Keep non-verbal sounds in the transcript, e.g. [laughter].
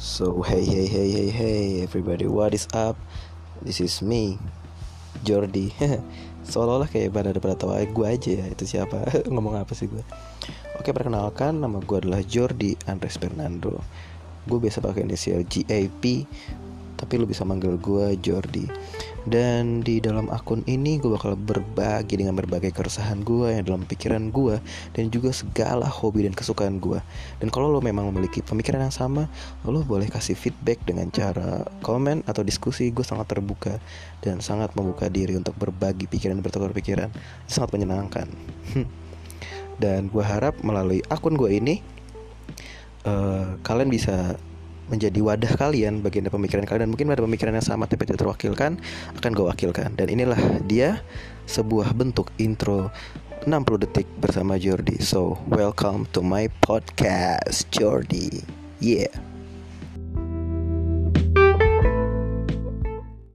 So hey hey hey hey hey everybody what is up? This is me Jordi. [laughs] Seolah-olah kayak pada pada tahu gue aja ya itu siapa? [laughs] Ngomong apa sih gue Oke perkenalkan nama gue adalah Jordi Andres Fernando. Gue biasa pakai inisial GAP Tapi lu bisa manggil gue Jordi dan di dalam akun ini gue bakal berbagi dengan berbagai keresahan gue yang dalam pikiran gue Dan juga segala hobi dan kesukaan gue Dan kalau lo memang memiliki pemikiran yang sama Lo boleh kasih feedback dengan cara komen atau diskusi. Gue sangat terbuka dan sangat membuka diri untuk berbagi pikiran dan bertukar pikiran. Sangat menyenangkan. Dan gue harap melalui akun gue ini uh, Kalian bisa menjadi wadah kalian bagian dari pemikiran kalian dan mungkin ada pemikiran yang sama tapi tidak terwakilkan akan gue wakilkan. Dan inilah dia sebuah bentuk intro 60 detik bersama Jordi. So welcome to my podcast Jordi. Yeah